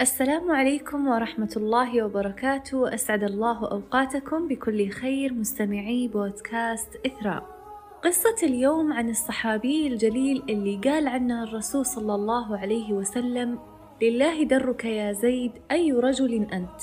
السلام عليكم ورحمة الله وبركاته. أسعد الله أوقاتكم بكل خير مستمعي بودكاست إثراء. قصة اليوم عن الصحابي الجليل اللي قال عنه الرسول صلى الله عليه وسلم لله درك يا زيد أي رجل أنت؟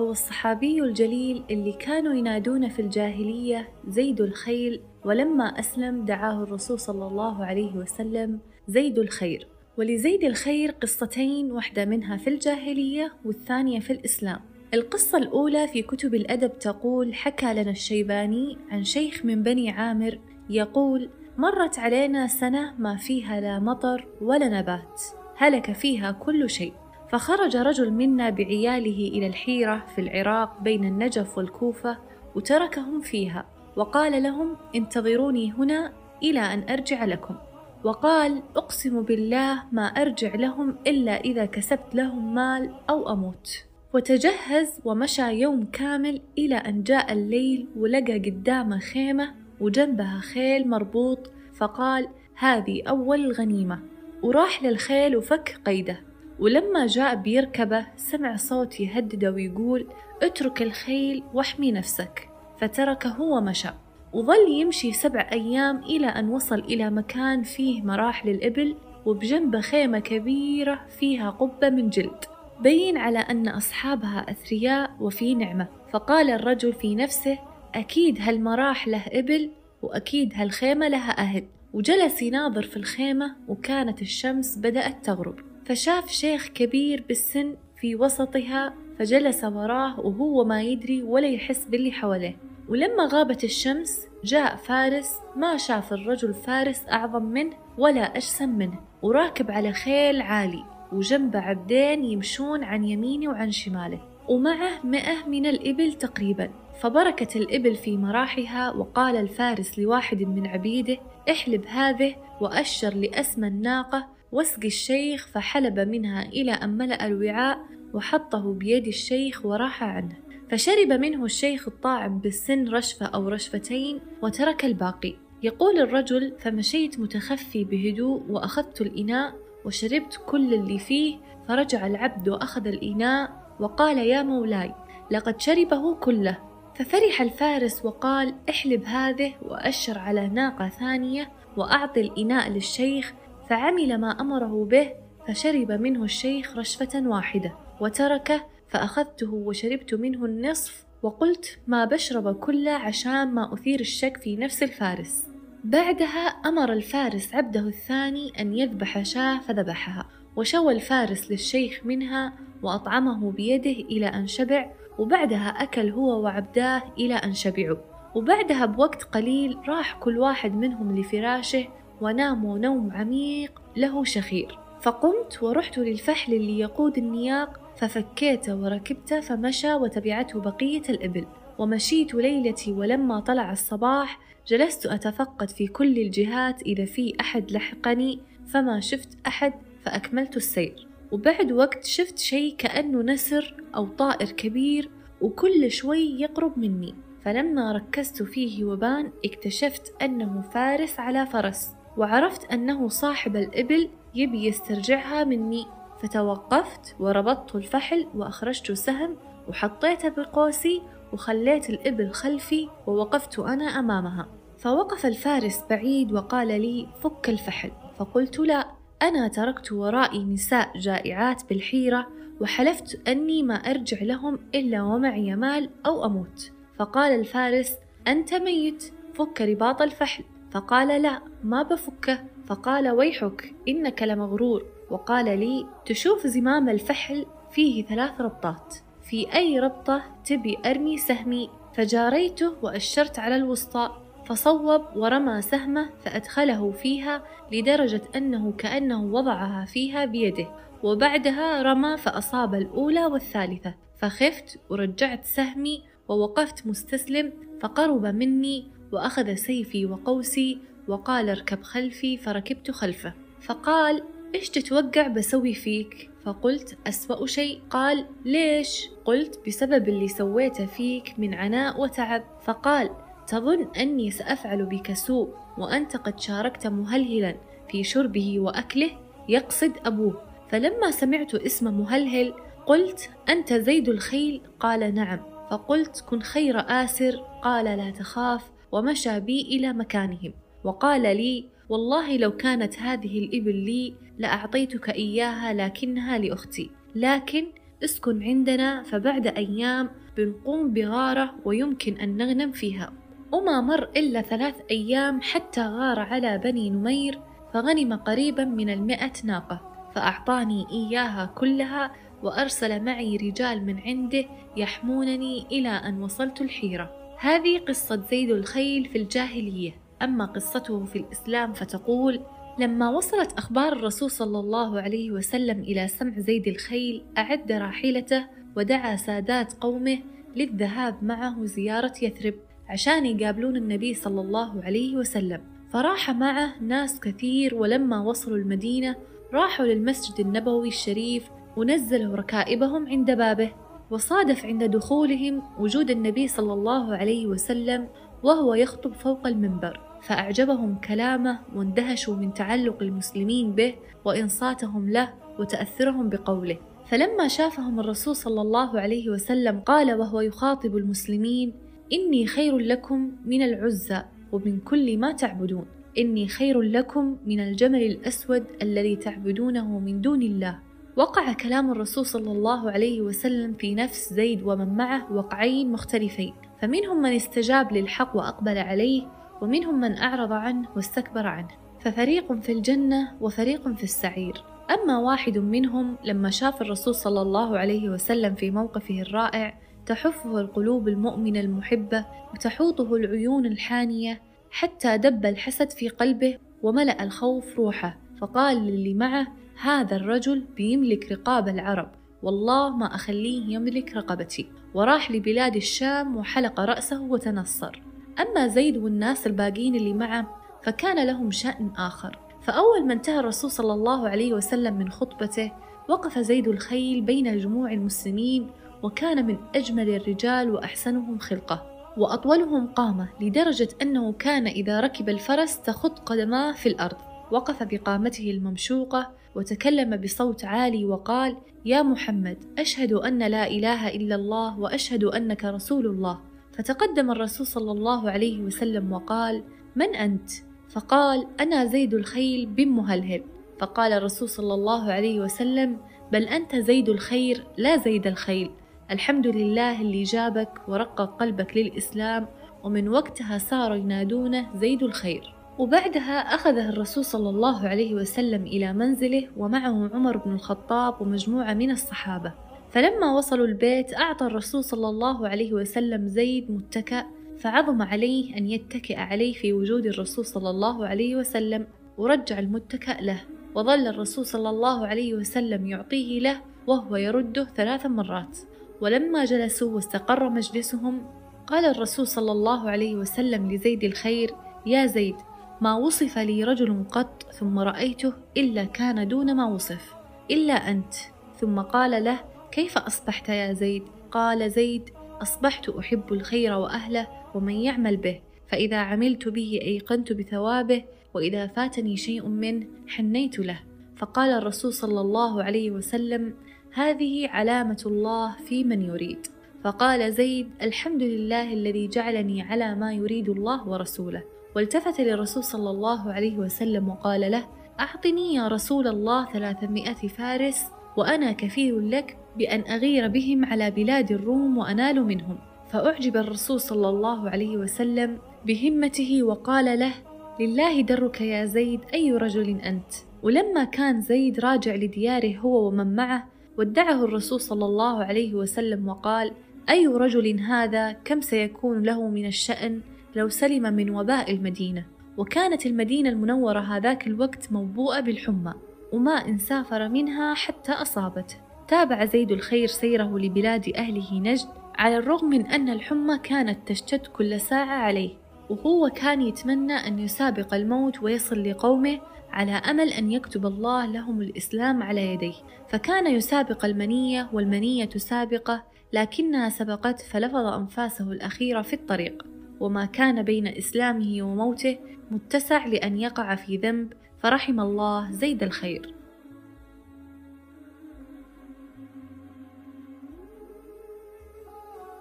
هو الصحابي الجليل اللي كانوا ينادون في الجاهلية زيد الخيل ولما أسلم دعاه الرسول صلى الله عليه وسلم زيد الخير. ولزيد الخير قصتين واحدة منها في الجاهلية والثانية في الإسلام. القصة الأولى في كتب الأدب تقول حكى لنا الشيباني عن شيخ من بني عامر يقول مرت علينا سنة ما فيها لا مطر ولا نبات هلك فيها كل شيء. فخرج رجل منا بعياله إلى الحيرة في العراق بين النجف والكوفة وتركهم فيها وقال لهم انتظروني هنا إلى أن أرجع لكم. وقال أقسم بالله ما أرجع لهم إلا إذا كسبت لهم مال أو أموت. وتجهز ومشى يوم كامل إلى أن جاء الليل ولقى قدامه خيمة وجنبها خيل مربوط فقال هذه أول الغنيمة وراح للخيل وفك قيده. ولما جاء بيركبه سمع صوت يهدده ويقول اترك الخيل واحمي نفسك. فتركه ومشى. وظل يمشي سبع أيام إلى أن وصل إلى مكان فيه مراح للإبل وبجنبه خيمة كبيرة فيها قبة من جلد. بين على أن أصحابها أثرياء وفي نعمة. فقال الرجل في نفسه أكيد هالمراح له إبل وأكيد هالخيمة لها أهل. وجلس يناظر في الخيمة وكانت الشمس بدأت تغرب. فشاف شيخ كبير بالسن في وسطها فجلس وراه وهو ما يدري ولا يحس باللي حواليه. ولما غابت الشمس جاء فارس ما شاف الرجل فارس أعظم منه ولا أجسم منه وراكب على خيل عالي وجنبه عبدين يمشون عن يمينه وعن شماله ومعه مئة من الإبل تقريبا. فبركت الإبل في مراحها وقال الفارس لواحد من عبيده احلب هذه وأشر لأسمى الناقة واسقي الشيخ. فحلب منها إلى أن ملأ الوعاء وحطه بيد الشيخ وراح عنه. فشرب منه الشيخ الطاعم بالسن رشفة أو رشفتين وترك الباقي. يقول الرجل فمشيت متخفي بهدوء وأخذت الإناء وشربت كل اللي فيه فرجع العبد وأخذ الإناء وقال يا مولاي لقد شربه كله ففرح الفارس وقال احلب هذه وأشر على ناقة ثانية وأعطي الإناء للشيخ فعمل ما أمره به فشرب منه الشيخ رشفة واحدة وتركه فأخذته وشربت منه النصف وقلت ما بشرب كله عشان ما أثير الشك في نفس الفارس. بعدها أمر الفارس عبده الثاني أن يذبح شاة فذبحها وشوى الفارس للشيخ منها وأطعمه بيده إلى أن شبع وبعدها أكل هو وعبداه إلى أن شبعوا. وبعدها بوقت قليل راح كل واحد منهم لفراشه وناموا نوم عميق له شخير. فقمت ورحت للفحل اللي يقود النياق ففكيته وركبته فمشى وتبعته بقية الإبل ومشيت ليلتي ولما طلع الصباح جلست أتفقد في كل الجهات إذا في أحد لحقني فما شفت أحد فأكملت السير. وبعد وقت شفت شيء كأنه نسر أو طائر كبير وكل شوي يقرب مني. فلما ركزت فيه وبان اكتشفت أنه فارس على فرس وعرفت أنه صاحب الإبل يبي يسترجعها مني. فتوقفت وربطت الفحل وأخرجت سهم وحطيته بقوسي وخليت الإبل خلفي ووقفت أنا أمامها. فوقف الفارس بعيد وقال لي فك الفحل. فقلت لا أنا تركت ورائي نساء جائعات بالحيرة وحلفت أني ما أرجع لهم إلا ومعي مال أو أموت. فقال الفارس أنت ميت فك رباط الفحل. فقال لا ما بفكه. فقال ويحك إنك لمغرور. وقال لي تشوف زمام الفحل فيه ثلاث ربطات في أي ربطة تبي أرمي سهمي؟ فجاريته وأشرت على الوسطى فصوب ورمى سهمه فأدخله فيها لدرجة أنه كأنه وضعها فيها بيده. وبعدها رمى فأصاب الأولى والثالثة. فخفت ورجعت سهمي ووقفت مستسلم فقرب مني وأخذ سيفي وقوسي وقال اركب خلفي. فركبت خلفه. فقال إيش تتوقع بسوي فيك؟ فقلت أسوأ شيء. قال ليش؟ قلت بسبب اللي سويته فيك من عناء وتعب. فقال تظن أني سأفعل بك سوء وأنت قد شاركت مهلهلا في شربه وأكله؟ يقصد أبوه. فلما سمعت اسم مهلهل قلت أنت زيد الخيل؟ قال نعم. فقلت كن خير آسر. قال لا تخاف. ومشى بي إلى مكانهم. وقال لي والله لو كانت هذه الإبل لي لأعطيتك إياها لكنها لأختي. لكن اسكن عندنا فبعد أيام بنقوم بغارة ويمكن أن نغنم فيها. وما مر إلا ثلاث أيام حتى غار على بني نمير فغنم قريبا من المئة ناقة. فأعطاني إياها كلها وأرسل معي رجال من عنده يحمونني إلى أن وصلت الحيرة. هذه قصة زيد الخيل في الجاهلية. أما قصته في الإسلام فتقول لما وصلت أخبار الرسول صلى الله عليه وسلم إلى سمع زيد الخيل أعد راحلته ودعا سادات قومه للذهاب معه زيارة يثرب عشان يقابلون النبي صلى الله عليه وسلم. فراح معه ناس كثير ولما وصلوا المدينة راحوا للمسجد النبوي الشريف ونزلوا ركائبهم عند بابه. وصادف عند دخولهم وجود النبي صلى الله عليه وسلم وهو يخطب فوق المنبر فأعجبهم كلامه واندهشوا من تعلق المسلمين به وإنصاتهم له وتأثرهم بقوله. فلما شافهم الرسول صلى الله عليه وسلم قال وهو يخاطب المسلمين إني خير لكم من العزى ومن كل ما تعبدون. إني خير لكم من الجمل الأسود الذي تعبدونه من دون الله. وقع كلام الرسول صلى الله عليه وسلم في نفس زيد ومن معه وقعين مختلفين. فمنهم من استجاب للحق وأقبل عليه ومنهم من أعرض عنه واستكبر عنه. ففريق في الجنة وفريق في السعير. أما واحد منهم لما شاف الرسول صلى الله عليه وسلم في موقفه الرائع تحفه القلوب المؤمنة المحبة وتحوطه العيون الحانية حتى دب الحسد في قلبه وملأ الخوف روحه. فقال للي معه هذا الرجل بيملك رقاب العرب. والله ما أخليه يملك رقبتي. وراح لبلاد الشام وحلق رأسه وتنصر. أما زيد والناس الباقين اللي معه فكان لهم شأن آخر. فأول ما انتهى الرسول صلى الله عليه وسلم من خطبته وقف زيد الخيل بين جموع المسلمين وكان من أجمل الرجال وأحسنهم خلقة. وأطولهم قامة لدرجة أنه كان إذا ركب الفرس تخط قدماه في الأرض. وقف بقامته الممشوقة وتكلم بصوت عالي وقال يا محمد أشهد أن لا إله إلا الله وأشهد أنك رسول الله. فتقدم الرسول صلى الله عليه وسلم وقال من أنت؟ فقال أنا زيد الخيل بن مهلهل. فقال الرسول صلى الله عليه وسلم بل أنت زيد الخير لا زيد الخيل. الحمد لله اللي جابك ورقق قلبك للإسلام ومن وقتها صاروا ينادونه زيد الخير. وبعدها أخذه الرسول صلى الله عليه وسلم إلى منزله ومعه عمر بن الخطاب ومجموعة من الصحابة. فلما وصلوا البيت أعطى الرسول صلى الله عليه وسلم زيد متكأ فعظم عليه أن يتكئ عليه في وجود الرسول صلى الله عليه وسلم ورجع المتكأ له وظل الرسول صلى الله عليه وسلم يعطيه له وهو يرده ثلاث مرات. ولما جلسوا واستقر مجلسهم قال الرسول صلى الله عليه وسلم لزيد الخير يا زيد ما وصف لي رجل قط ثم رأيته إلا كان دون ما وصف إلا أنت. ثم قال له كيف أصبحت يا زيد؟ قال زيد أصبحت أحب الخير وأهله ومن يعمل به فإذا عملت به أيقنت بثوابه وإذا فاتني شيء منه حنيت له. فقال الرسول صلى الله عليه وسلم هذه علامة الله في من يريد. فقال زيد الحمد لله الذي جعلني على ما يريد الله ورسوله. والتفت للرسول صلى الله عليه وسلم وقال له أعطني يا رسول الله ثلاثمائة فارس وأنا كفيل لك بأن أغير بهم على بلاد الروم وأنال منهم. فأعجب الرسول صلى الله عليه وسلم بهمته وقال له لله درك يا زيد أي رجل أنت؟ ولما كان زيد راجع لدياره هو ومن معه ودعه الرسول صلى الله عليه وسلم وقال أي رجل هذا؟ كم سيكون له من الشأن؟ لو سلم من وباء المدينة وكانت المدينة المنورة هذاك الوقت موبوءة بالحمى وما إن سافر منها حتى أصابته. تابع زيد الخير سيره لبلاد أهله نجد على الرغم من أن الحمى كانت تشتد كل ساعة عليه وهو كان يتمنى أن يسابق الموت ويصل لقومه على أمل أن يكتب الله لهم الإسلام على يديه. فكان يسابق المنية والمنية تسابقه لكنها سبقت فلفظ أنفاسه الأخيرة في الطريق. وما كان بين إسلامه وموته متسع لأن يقع في ذنب فرحم الله زيد الخير.